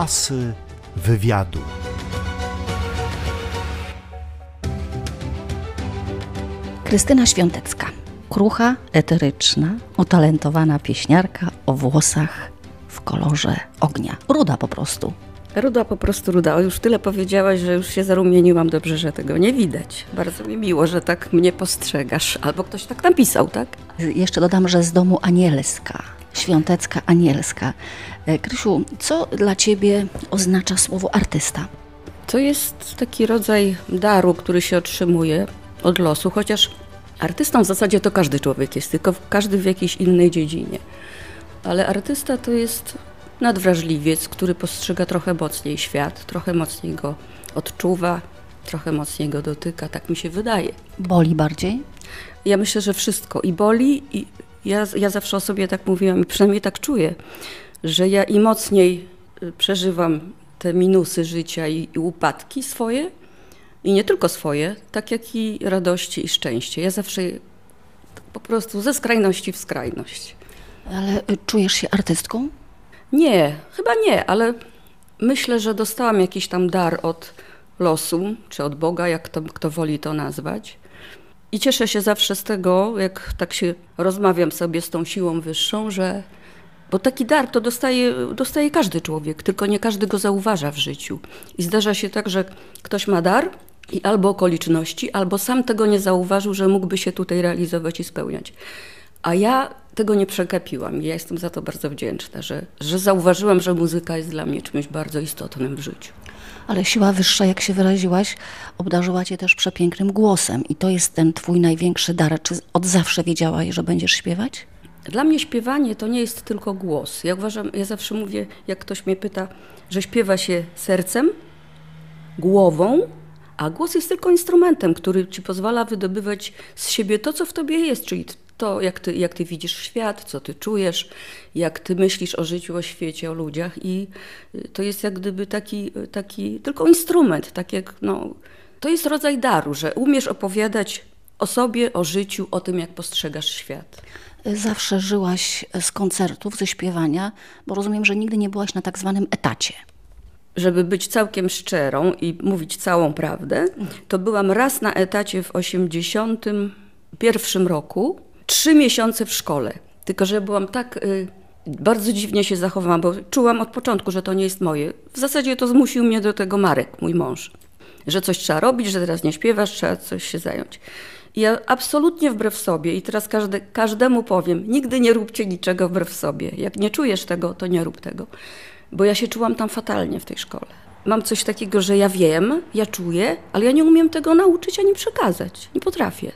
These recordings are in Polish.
Asy wywiadu. Krystyna Świątecka. Krucha, eteryczna, utalentowana pieśniarka o włosach w kolorze ognia. Ruda po prostu. Ruda po prostu ruda. O, już tyle powiedziałaś, że już się zarumieniłam. Dobrze, że tego nie widać. Bardzo mi miło, że tak mnie postrzegasz. Albo ktoś tak napisał, tak? Jeszcze dodam, że z domu anielska. Świątecka anielska. E, Krysiu, co dla ciebie oznacza słowo artysta? To jest taki rodzaj daru, który się otrzymuje od losu, chociaż artystą w zasadzie to każdy człowiek jest, tylko każdy w jakiejś innej dziedzinie. Ale artysta to jest nadwrażliwiec, który postrzega trochę mocniej świat, trochę mocniej go odczuwa, trochę mocniej go dotyka, tak mi się wydaje. Boli bardziej? Ja myślę, że wszystko i boli, i ja, ja zawsze o sobie tak mówiłam i przynajmniej tak czuję, że ja im mocniej y, przeżywam te minusy życia i, i upadki swoje, i nie tylko swoje, tak jak i radości i szczęście. Ja zawsze po prostu ze skrajności w skrajność. Ale y, czujesz się artystką? Nie, chyba nie, ale myślę, że dostałam jakiś tam dar od losu, czy od Boga, jak to, kto woli to nazwać. I cieszę się zawsze z tego, jak tak się rozmawiam sobie z tą siłą wyższą, że. Bo taki dar to dostaje, dostaje każdy człowiek, tylko nie każdy go zauważa w życiu. I zdarza się tak, że ktoś ma dar i albo okoliczności, albo sam tego nie zauważył, że mógłby się tutaj realizować i spełniać. A ja tego nie przegapiłam i ja jestem za to bardzo wdzięczna, że, że zauważyłam, że muzyka jest dla mnie czymś bardzo istotnym w życiu. Ale siła wyższa, jak się wyraziłaś, obdarzyła cię też przepięknym głosem. I to jest ten twój największy dar. Czy od zawsze wiedziałaś, że będziesz śpiewać? Dla mnie śpiewanie to nie jest tylko głos. Ja uważam, ja zawsze mówię, jak ktoś mnie pyta, że śpiewa się sercem, głową, a głos jest tylko instrumentem, który ci pozwala wydobywać z siebie to, co w tobie jest, czyli to, jak ty, jak ty widzisz świat, co ty czujesz, jak ty myślisz o życiu, o świecie, o ludziach. I y, to jest jak gdyby taki, taki tylko instrument, tak jak, no, to jest rodzaj daru, że umiesz opowiadać o sobie, o życiu, o tym, jak postrzegasz świat. Zawsze żyłaś z koncertów, ze śpiewania, bo rozumiem, że nigdy nie byłaś na tak zwanym etacie. Żeby być całkiem szczerą i mówić całą prawdę, to byłam raz na etacie w 81 roku, trzy miesiące w szkole. Tylko, że byłam tak y, bardzo dziwnie się zachowałam, bo czułam od początku, że to nie jest moje. W zasadzie to zmusił mnie do tego Marek, mój mąż. Że coś trzeba robić, że teraz nie śpiewasz, trzeba coś się zająć. I ja absolutnie wbrew sobie, i teraz każde, każdemu powiem, nigdy nie róbcie niczego wbrew sobie. Jak nie czujesz tego, to nie rób tego. Bo ja się czułam tam fatalnie w tej szkole. Mam coś takiego, że ja wiem, ja czuję, ale ja nie umiem tego nauczyć ani przekazać. Nie potrafię.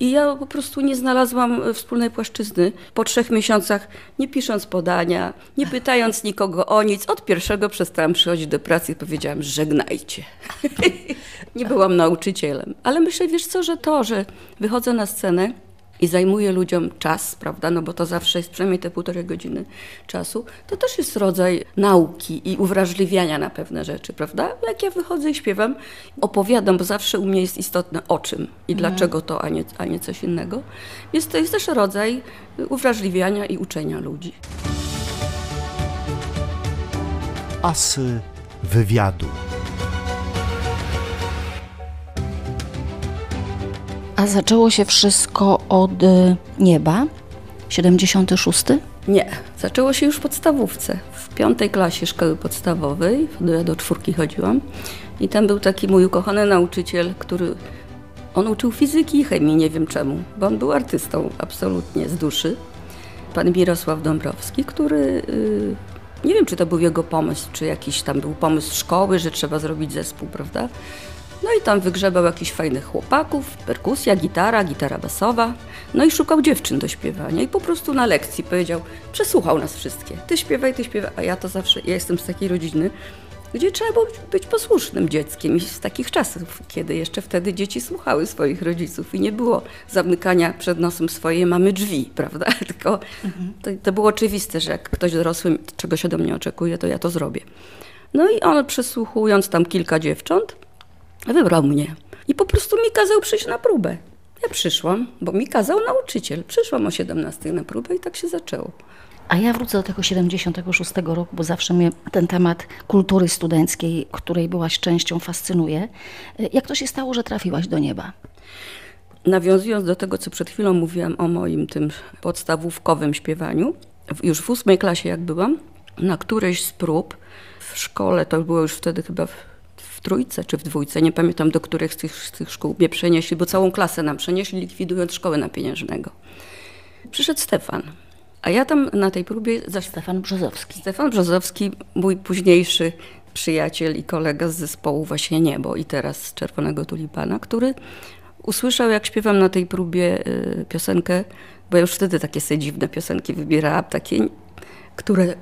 I ja po prostu nie znalazłam e, wspólnej płaszczyzny. Po trzech miesiącach, nie pisząc podania, nie pytając nikogo o nic, od pierwszego przestałam przychodzić do pracy i powiedziałam, żegnajcie. nie byłam nauczycielem. Ale myślę, wiesz co, że to, że wychodzę na scenę, i zajmuje ludziom czas, prawda, no bo to zawsze jest przynajmniej te półtorej godziny czasu, to też jest rodzaj nauki i uwrażliwiania na pewne rzeczy, prawda? Jak ja wychodzę i śpiewam, opowiadam, bo zawsze u mnie jest istotne o czym i mhm. dlaczego to, a nie, a nie coś innego. Więc to jest też rodzaj uwrażliwiania i uczenia ludzi. Asy wywiadu. A zaczęło się wszystko od y, nieba? 76? Nie, zaczęło się już w podstawówce. W piątej klasie szkoły podstawowej, ja do czwórki chodziłam. I tam był taki mój ukochany nauczyciel, który on uczył fizyki i chemii, nie wiem czemu, bo on był artystą absolutnie z duszy. Pan Mirosław Dąbrowski, który yy, nie wiem, czy to był jego pomysł, czy jakiś tam był pomysł szkoły, że trzeba zrobić zespół, prawda? No i tam wygrzebał jakichś fajnych chłopaków, perkusja, gitara, gitara basowa. No i szukał dziewczyn do śpiewania i po prostu na lekcji powiedział, przesłuchał nas wszystkie. Ty śpiewaj, ty śpiewaj, a ja to zawsze, ja jestem z takiej rodziny, gdzie trzeba było być posłusznym dzieckiem i z takich czasów, kiedy jeszcze wtedy dzieci słuchały swoich rodziców i nie było zamykania przed nosem swojej mamy drzwi, prawda? Tylko to, to było oczywiste, że jak ktoś dorosły czegoś ode mnie oczekuje, to ja to zrobię. No i on przesłuchując tam kilka dziewcząt, Wybrał mnie i po prostu mi kazał przyjść na próbę. Ja przyszłam, bo mi kazał nauczyciel. Przyszłam o 17 na próbę i tak się zaczęło. A ja wrócę do tego 76 roku, bo zawsze mnie ten temat kultury studenckiej, której byłaś częścią, fascynuje. Jak to się stało, że trafiłaś do nieba? Nawiązując do tego, co przed chwilą mówiłam o moim tym podstawówkowym śpiewaniu, już w ósmej klasie jak byłam, na którejś z prób w szkole, to było już wtedy chyba w, w trójce czy w dwójce, nie pamiętam do których z tych, z tych szkół mnie przenieśli, bo całą klasę nam przenieśli, likwidując szkołę na pieniężnego. Przyszedł Stefan. A ja tam na tej próbie... Za Stefan Brzozowski. Stefan Brzozowski, mój późniejszy przyjaciel i kolega z zespołu właśnie Niebo i teraz z Czerwonego Tulipana, który usłyszał, jak śpiewam na tej próbie y, piosenkę, bo ja już wtedy takie sobie dziwne piosenki wybierałam, takie, które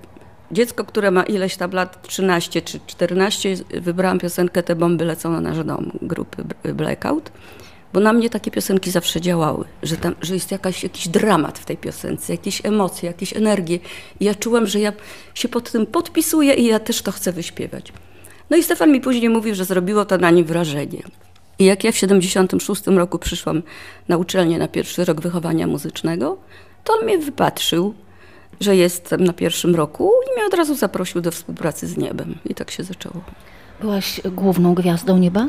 dziecko, które ma ileś tam lat, 13 czy 14, wybrałam piosenkę Te bomby lecą na nasz dom grupy Blackout. Bo na mnie takie piosenki zawsze działały, że, tam, że jest jakaś, jakiś dramat w tej piosence, jakieś emocje, jakieś energie. I ja czułam, że ja się pod tym podpisuję i ja też to chcę wyśpiewać. No i Stefan mi później mówił, że zrobiło to na nim wrażenie. I jak ja w 76 roku przyszłam na uczelnię na pierwszy rok wychowania muzycznego, to on mnie wypatrzył, że jestem na pierwszym roku i mnie od razu zaprosił do współpracy z niebem. I tak się zaczęło. Byłaś główną gwiazdą nieba?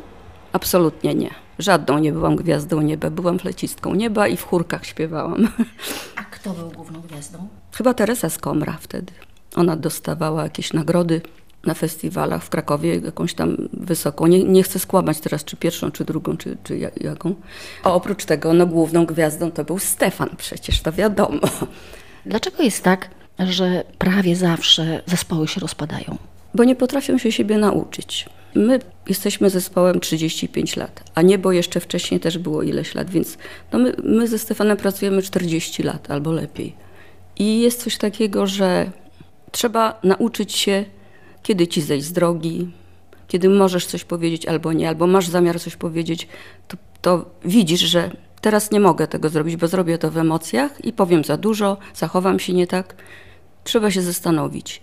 Absolutnie nie. Żadną nie byłam gwiazdą nieba. Byłam flecistką nieba i w chórkach śpiewałam. A kto był główną gwiazdą? Chyba Teresa Skomra wtedy. Ona dostawała jakieś nagrody na festiwalach w Krakowie, jakąś tam wysoką. Nie, nie chcę skłamać teraz, czy pierwszą, czy drugą, czy, czy jaką. A oprócz tego, no główną gwiazdą to był Stefan przecież, to wiadomo. Dlaczego jest tak, że prawie zawsze zespoły się rozpadają? Bo nie potrafią się siebie nauczyć. My jesteśmy zespołem 35 lat, a niebo jeszcze wcześniej też było ileś lat, więc no my, my ze Stefanem pracujemy 40 lat albo lepiej. I jest coś takiego, że trzeba nauczyć się, kiedy ci zejść z drogi, kiedy możesz coś powiedzieć albo nie, albo masz zamiar coś powiedzieć, to, to widzisz, że teraz nie mogę tego zrobić, bo zrobię to w emocjach i powiem za dużo, zachowam się nie tak. Trzeba się zastanowić.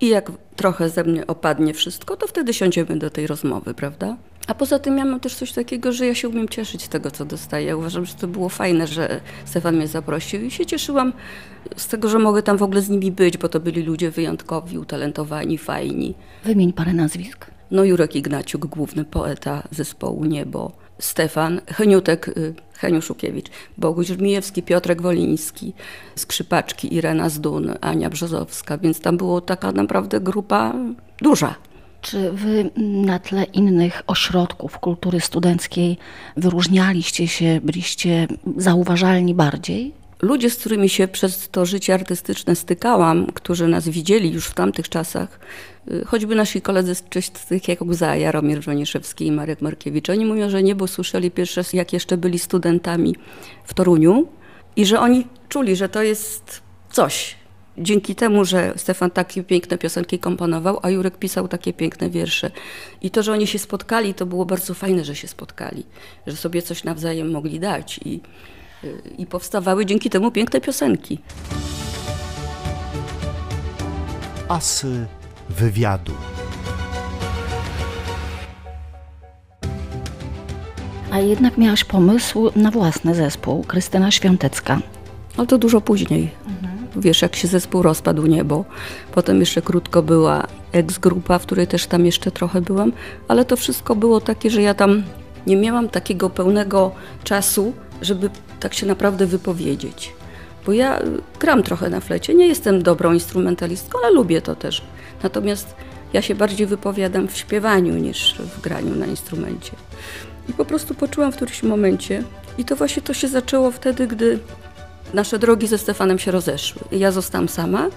I jak trochę ze mnie opadnie wszystko, to wtedy siądziemy do tej rozmowy, prawda? A poza tym ja mam też coś takiego, że ja się umiem cieszyć z tego, co dostaję. Ja uważam, że to było fajne, że Stefan mnie zaprosił i się cieszyłam z tego, że mogę tam w ogóle z nimi być, bo to byli ludzie wyjątkowi, utalentowani, fajni. Wymień parę nazwisk. No Jurek Ignaciuk, główny poeta zespołu Niebo, Stefan, Heniutek, y, Heniu Szukiewicz, Boguś Żmijewski, Piotrek Woliński, skrzypaczki Irena Zdun, Ania Brzozowska, więc tam było taka naprawdę grupa duża. Czy wy na tle innych ośrodków kultury studenckiej wyróżnialiście się, byliście zauważalni bardziej? Ludzie, z którymi się przez to życie artystyczne stykałam, którzy nas widzieli już w tamtych czasach, y, choćby nasi koledzy z tych jak Łza, Jaromir Żoniszewski i Marek Markiewicz, oni mówią, że niebo słyszeli pierwszy raz, jak jeszcze byli studentami w Toruniu i że oni czuli, że to jest coś. Dzięki temu, że Stefan takie piękne piosenki komponował, a Jurek pisał takie piękne wiersze. I to, że oni się spotkali, to było bardzo fajne, że się spotkali, że sobie coś nawzajem mogli dać. I i powstawały dzięki temu piękne piosenki. Asy wywiadu. A jednak miałaś pomysł na własny zespół, Krystyna Świątecka. Ale to dużo później. Mhm. Wiesz, jak się zespół rozpadł niebo. Potem jeszcze krótko była ex-grupa, w której też tam jeszcze trochę byłam, ale to wszystko było takie, że ja tam nie miałam takiego pełnego czasu, żeby tak się naprawdę wypowiedzieć. Bo ja y, gram trochę na flecie, nie jestem dobrą instrumentalistką, ale lubię to też. Natomiast ja się bardziej wypowiadam w śpiewaniu niż w graniu na instrumencie. I po prostu poczułam w którymś momencie, i to właśnie to się zaczęło wtedy, gdy nasze drogi ze Stefanem się rozeszły. Ja zostałam sama.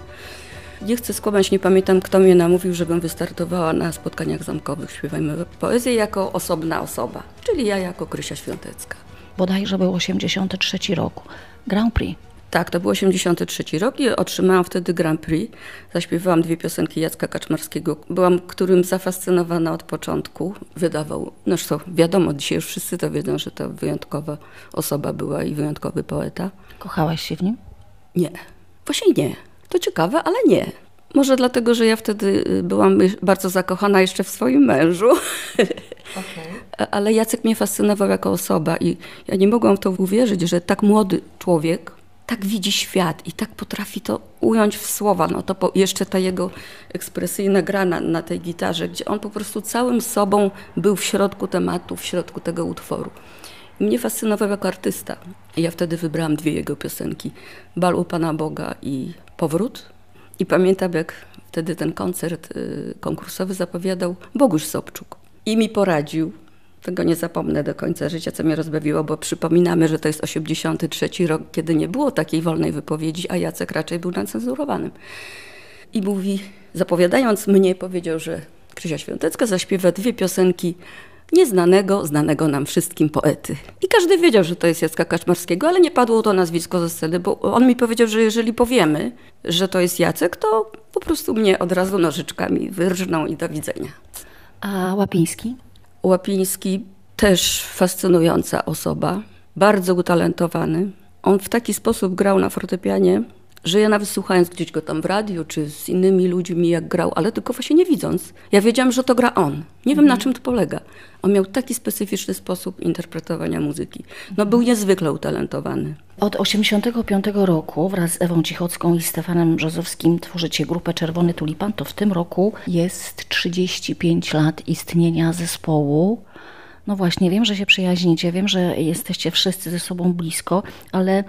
Nie chcę skłamać, nie pamiętam, kto mnie namówił, żebym wystartowała na spotkaniach zamkowych Śpiewajmy Poezję jako osobna osoba, czyli ja jako Krysia Świątecka bodajże był 83 rok, Grand Prix. Tak, to był 83 rok i otrzymałam wtedy Grand Prix. Zaśpiewałam dwie piosenki Jacka Kaczmarskiego. Byłam którym zafascynowana od początku. Wydawał, no to wiadomo, dzisiaj już wszyscy to wiedzą, że to wyjątkowa osoba była i wyjątkowy poeta. Kochałaś się w nim? Nie, właśnie nie. To ciekawe, ale nie. Może dlatego, że ja wtedy y, byłam bardzo zakochana jeszcze w swoim mężu. Okay. Ale Jacek mnie fascynował jako osoba i ja nie mogłam w to uwierzyć, że tak młody człowiek tak widzi świat i tak potrafi to ująć w słowa. No to po, jeszcze ta jego ekspresyjna gra na, na tej gitarze, gdzie on po prostu całym sobą był w środku tematu, w środku tego utworu. Mnie fascynował jako artysta. Ja wtedy wybrałam dwie jego piosenki. Bal u Pana Boga i Powrót. I pamiętam, jak wtedy ten koncert y, konkursowy zapowiadał Bogusz Sobczuk. I mi poradził, tego nie zapomnę do końca życia, co mnie rozbawiło, bo przypominamy, że to jest 83 rok, kiedy nie było takiej wolnej wypowiedzi, a Jacek raczej był nacenzurowanym. I mówi, zapowiadając mnie, powiedział, że Krzysia Świątecka zaśpiewa dwie piosenki nieznanego, znanego nam wszystkim poety. I każdy wiedział, że to jest Jacka Kaczmarskiego, ale nie padło to nazwisko ze sceny, bo on mi powiedział, że jeżeli powiemy, że to jest Jacek, to po prostu mnie od razu nożyczkami wyrżną i do widzenia. A Łapiński? Łapiński też fascynująca osoba, bardzo utalentowany. On w taki sposób grał na fortepianie, że ja nawet słuchając gdzieś go tam w radiu, czy z innymi ludźmi jak grał, ale tylko właśnie nie widząc, ja wiedziałam, że to gra on. Nie wiem, na mhm. czym to polega. On miał taki specyficzny sposób interpretowania muzyki. No był niezwykle utalentowany. Od 1985 roku wraz z Ewą Cichocką i Stefanem Brzozowskim tworzycie grupę Czerwony Tulipan. To w tym roku jest 35 lat istnienia zespołu. No właśnie, wiem, że się przyjaźnicie, wiem, że jesteście wszyscy ze sobą blisko, ale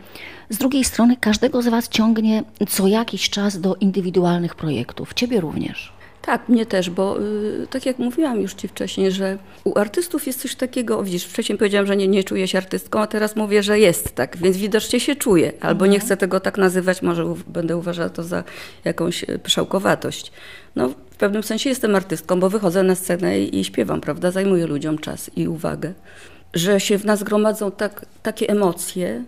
z drugiej strony każdego z Was ciągnie co jakiś czas do indywidualnych projektów. Ciebie również. Tak, mnie też, bo y, tak jak mówiłam już Ci wcześniej, że u artystów jest coś takiego, widzisz, wcześniej powiedziałam, że nie, nie czuję się artystką, a teraz mówię, że jest tak, więc widocznie się czuję, albo nie mhm. chcę tego tak nazywać, może będę uważała to za jakąś y, pyszałkowatość. No, pewnym sensie jestem artystką, bo wychodzę na scenę i, i śpiewam, prawda, zajmuję ludziom czas i uwagę. Że się w nas gromadzą tak, takie emocje,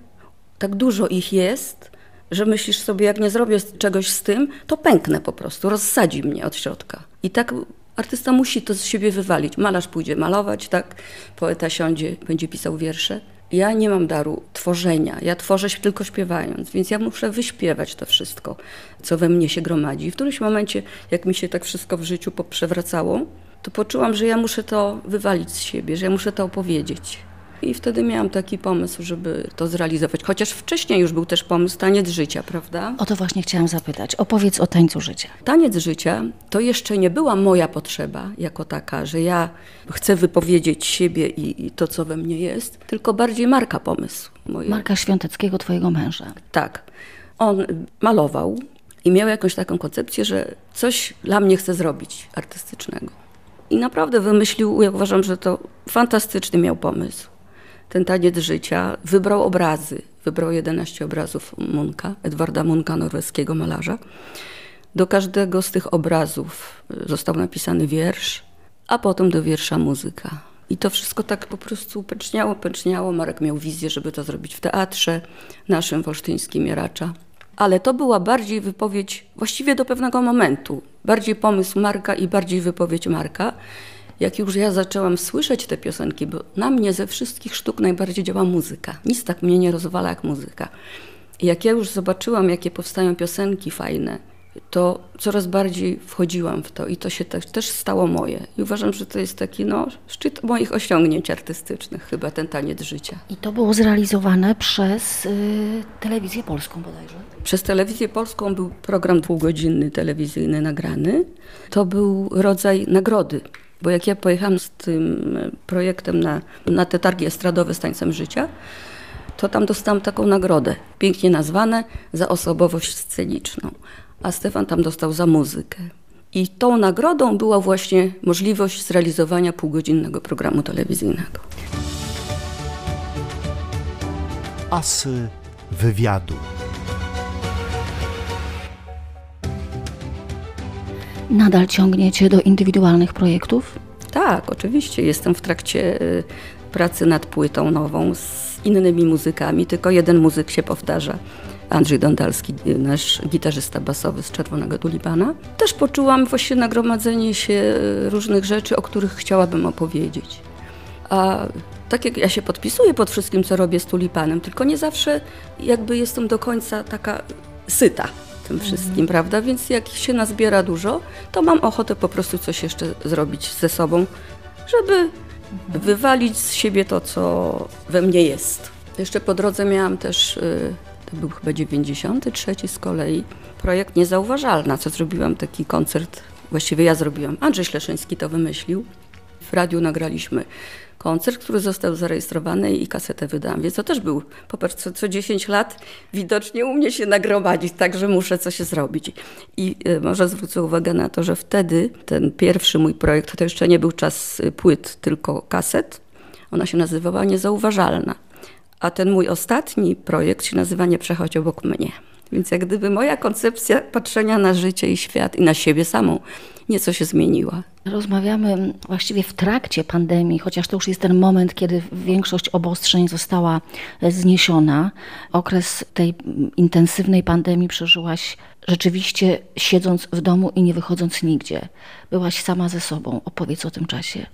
tak dużo ich jest, że myślisz sobie, jak nie zrobię czegoś z tym, to pęknę po prostu, rozsadzi mnie od środka. I tak artysta musi to z siebie wywalić. Malarz pójdzie malować, tak? Poeta siądzie, będzie pisał wiersze. Ja nie mam daru tworzenia, ja tworzę tylko śpiewając, więc ja muszę wyśpiewać to wszystko, co we mnie się gromadzi. W którymś momencie, jak mi się tak wszystko w życiu poprzewracało, to poczułam, że ja muszę to wywalić z siebie, że ja muszę to opowiedzieć. I wtedy miałam taki pomysł, żeby to zrealizować. Chociaż wcześniej już był też pomysł taniec życia, prawda? O to właśnie chciałam zapytać. Opowiedz o tańcu życia. Taniec życia to jeszcze nie była moja potrzeba jako taka, że ja chcę wypowiedzieć siebie i, i to, co we mnie jest, tylko bardziej Marka pomysł. Moje. Marka Świąteckiego, twojego męża. Tak. On malował i miał jakąś taką koncepcję, że coś dla mnie chce zrobić artystycznego. I naprawdę wymyślił, ja uważam, że to fantastyczny miał pomysł ten taniec życia, wybrał obrazy. Wybrał 11 obrazów Munka, Edwarda Munka, norweskiego malarza. Do każdego z tych obrazów został napisany wiersz, a potem do wiersza muzyka. I to wszystko tak po prostu pęczniało, pęczniało. Marek miał wizję, żeby to zrobić w teatrze naszym wolsztyńskim Jaracza. Ale to była bardziej wypowiedź, właściwie do pewnego momentu, bardziej pomysł Marka i bardziej wypowiedź Marka jak już ja zaczęłam słyszeć te piosenki, bo na mnie ze wszystkich sztuk najbardziej działa muzyka. Nic tak mnie nie rozwala jak muzyka. I jak ja już zobaczyłam, jakie powstają piosenki fajne, to coraz bardziej wchodziłam w to i to się też, też stało moje. I uważam, że to jest taki no, szczyt moich osiągnięć artystycznych, chyba ten taniec życia. I to było zrealizowane przez y, telewizję polską bodajże? Przez telewizję polską był program dwugodzinny telewizyjny nagrany. To był rodzaj nagrody bo jak ja pojechałam z tym projektem na, na te targi estradowe z tańcem życia, to tam dostałam taką nagrodę, pięknie nazwane, za osobowość sceniczną. A Stefan tam dostał za muzykę. I tą nagrodą była właśnie możliwość zrealizowania półgodzinnego programu telewizyjnego. Asy wywiadu. Nadal ciągniecie do indywidualnych projektów? Tak, oczywiście. Jestem w trakcie y, pracy nad płytą nową z innymi muzykami, tylko jeden muzyk się powtarza. Andrzej Dondalski, y, nasz gitarzysta basowy z Czerwonego Tulipana. Też poczułam właśnie nagromadzenie się y, różnych rzeczy, o których chciałabym opowiedzieć. A tak jak ja się podpisuję pod wszystkim, co robię z Tulipanem, tylko nie zawsze jakby jestem do końca taka syta tym wszystkim, prawda? Więc jak się nazbiera dużo, to mam ochotę po prostu coś jeszcze zrobić ze sobą, żeby wywalić z siebie to, co we mnie jest. Jeszcze po drodze miałam też y, To był chyba 93 z kolei projekt Niezauważalna, co zrobiłam taki koncert, właściwie ja zrobiłam. Andrzej Śleszyński to wymyślił. W radiu nagraliśmy koncert, który został zarejestrowany i kasetę wydałam. Więc to też był, popatrz, co, co 10 lat widocznie u mnie się nagromadzić, także muszę coś zrobić. I y, może zwrócę uwagę na to, że wtedy ten pierwszy mój projekt, to jeszcze nie był czas y, płyt, tylko kaset, ona się nazywała Niezauważalna. A ten mój ostatni projekt się nazywa Nie przechodź obok mnie. Więc jak gdyby moja koncepcja patrzenia na życie i świat i na siebie samą nieco się zmieniła. Rozmawiamy właściwie w trakcie pandemii, chociaż to już jest ten moment, kiedy większość obostrzeń została zniesiona. Okres tej intensywnej pandemii przeżyłaś rzeczywiście siedząc w domu i nie wychodząc nigdzie. Byłaś sama ze sobą. Opowiedz o tym czasie.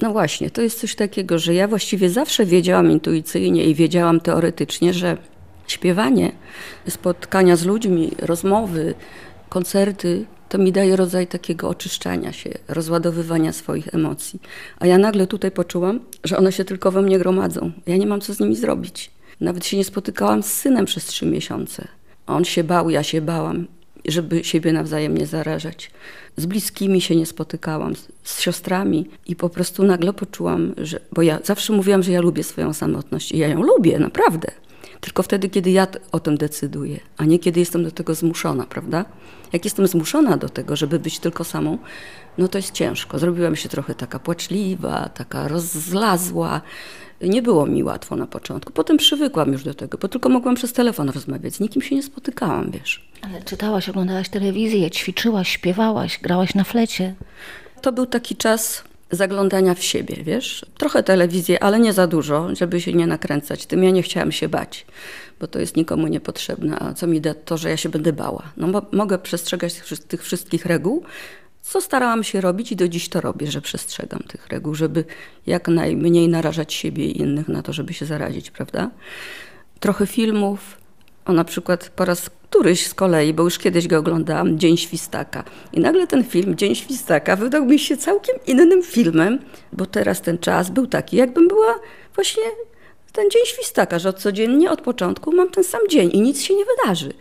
No właśnie, to jest coś takiego, że ja właściwie zawsze wiedziałam intuicyjnie i wiedziałam teoretycznie, że śpiewanie, spotkania z ludźmi, rozmowy, koncerty, to mi daje rodzaj takiego oczyszczania się, rozładowywania swoich emocji. A ja nagle tutaj poczułam, że one się tylko we mnie gromadzą. Ja nie mam co z nimi zrobić. Nawet się nie spotykałam z synem przez trzy miesiące. On się bał, ja się bałam, żeby siebie nawzajem nie zarażać. Z bliskimi się nie spotykałam, z, z siostrami i po prostu nagle poczułam, że. Bo ja zawsze mówiłam, że ja lubię swoją samotność i ja ją lubię, naprawdę. Tylko wtedy, kiedy ja o tym decyduję, a nie kiedy jestem do tego zmuszona, prawda? Jak jestem zmuszona do tego, żeby być tylko samą, no to jest ciężko. Zrobiłam się trochę taka płaczliwa, taka rozlazła. Nie było mi łatwo na początku. Potem przywykłam już do tego, bo tylko mogłam przez telefon rozmawiać. Z nikim się nie spotykałam, wiesz. Ale czytałaś, oglądałaś telewizję, ćwiczyłaś, śpiewałaś, grałaś na flecie. To był taki czas zaglądania w siebie, wiesz? Trochę telewizję, ale nie za dużo, żeby się nie nakręcać. Tym ja nie chciałam się bać, bo to jest nikomu niepotrzebne. A co mi da to, że ja się będę bała? No bo mogę przestrzegać tych wszystkich reguł, co starałam się robić i do dziś to robię, że przestrzegam tych reguł, żeby jak najmniej narażać siebie i innych na to, żeby się zarazić, prawda? Trochę filmów, o na przykład po raz któryś z kolei, bo już kiedyś go oglądałam, Dzień Świstaka. I nagle ten film, Dzień Świstaka, wydał mi się całkiem innym filmem, bo teraz ten czas był taki, jakbym była właśnie ten Dzień Świstaka, że codziennie od początku mam ten sam dzień i nic się nie wydarzy.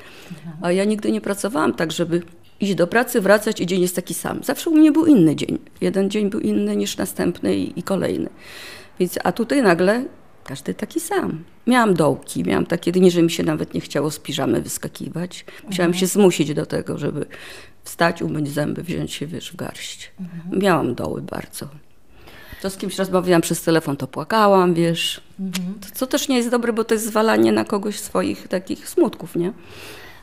A ja nigdy nie pracowałam tak, żeby iść do pracy, wracać i dzień jest taki sam. Zawsze u mnie był inny dzień. Jeden dzień był inny niż następny i, i kolejny. Więc, a tutaj nagle każdy taki sam. Miałam dołki, miałam takie dni, że mi się nawet nie chciało z piżamy wyskakiwać. Musiałam mhm. się zmusić do tego, żeby wstać, umyć zęby, wziąć się wiesz, w garść. Mhm. Miałam doły bardzo. To z kimś rozmawiałam przez telefon, to płakałam, wiesz. Mhm. To, co też nie jest dobre, bo to jest zwalanie na kogoś swoich takich smutków, nie?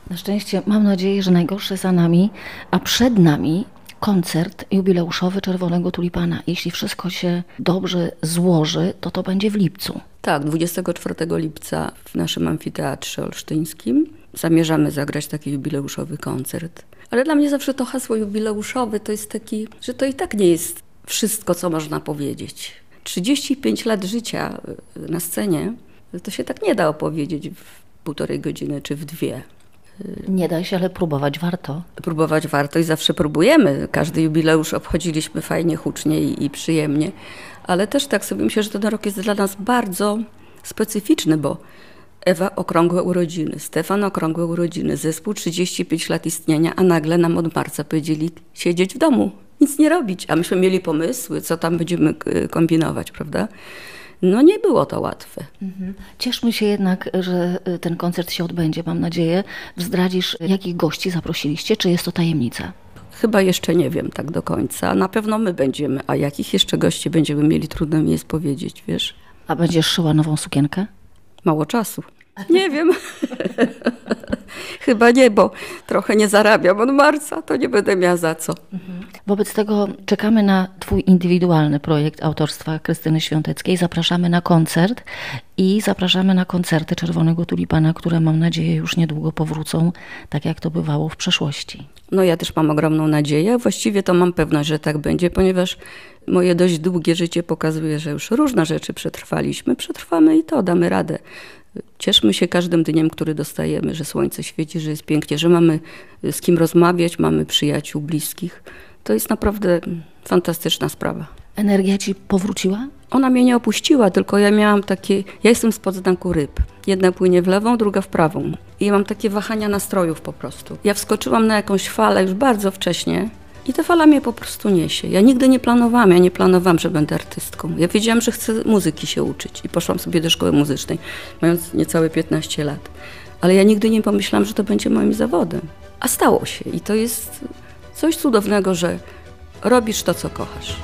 Na szczęście mam nadzieję, że najgorsze za nami, a przed nami koncert jubileuszowy Czerwonego Tulipana. Jeśli wszystko się dobrze złoży, to to będzie w lipcu. Tak, 24 lipca w naszym amfiteatrze olsztyńskim zamierzamy zagrać taki jubileuszowy koncert. Ale dla mnie zawsze to hasło jubileuszowe to jest taki, że to i tak nie jest wszystko, co można powiedzieć. 35 lat życia na scenie, to się tak nie da opowiedzieć w półtorej godziny czy w dwie. Nie da się, ale próbować warto. Próbować warto i zawsze próbujemy. Każdy jubileusz obchodziliśmy fajnie, hucznie i, i przyjemnie. Ale też tak sobie myślę, że ten rok jest dla nas bardzo specyficzny, bo Ewa okrągłe urodziny, Stefan okrągłe urodziny, zespół 35 lat istnienia, a nagle nam od marca powiedzieli siedzieć w domu, nic nie robić. A myśmy mieli pomysły, co tam będziemy e, kombinować, prawda? No nie było to łatwe. Mhm. Cieszmy się jednak, że y, ten koncert się odbędzie, mam nadzieję. Zdradzisz, jakich gości zaprosiliście, czy jest to tajemnica? Chyba jeszcze nie wiem tak do końca. Na pewno my będziemy, a jakich jeszcze gości będziemy mieli, trudno mi jest powiedzieć, wiesz. A będziesz szyła nową sukienkę? Mało czasu. Nie wiem. Chyba nie, bo trochę nie zarabiam od marca, to nie będę miała za co. Mhm. Wobec tego czekamy na Twój indywidualny projekt autorstwa Krystyny Świąteckiej. Zapraszamy na koncert i zapraszamy na koncerty Czerwonego Tulipana, które mam nadzieję już niedługo powrócą, tak jak to bywało w przeszłości. No ja też mam ogromną nadzieję. Właściwie to mam pewność, że tak będzie, ponieważ moje dość długie życie pokazuje, że już różne rzeczy przetrwaliśmy. Przetrwamy i to, damy radę. Cieszmy się każdym dniem, który dostajemy, że słońce świeci, że jest pięknie, że mamy z kim rozmawiać, mamy przyjaciół, bliskich. To jest naprawdę fantastyczna sprawa. Energia ci powróciła? Ona mnie nie opuściła, tylko ja miałam takie. Ja jestem z podznaku ryb. Jedna płynie w lewą, druga w prawą. I ja mam takie wahania nastrojów po prostu. Ja wskoczyłam na jakąś falę już bardzo wcześnie. I ta fala mnie po prostu niesie. Ja nigdy nie planowałam, ja nie planowałam, że będę artystką. Ja wiedziałam, że chcę muzyki się uczyć i poszłam sobie do szkoły muzycznej, mając niecałe 15 lat. Ale ja nigdy nie pomyślałam, że to będzie moim zawodem. A stało się i to jest coś cudownego, że robisz to, co kochasz.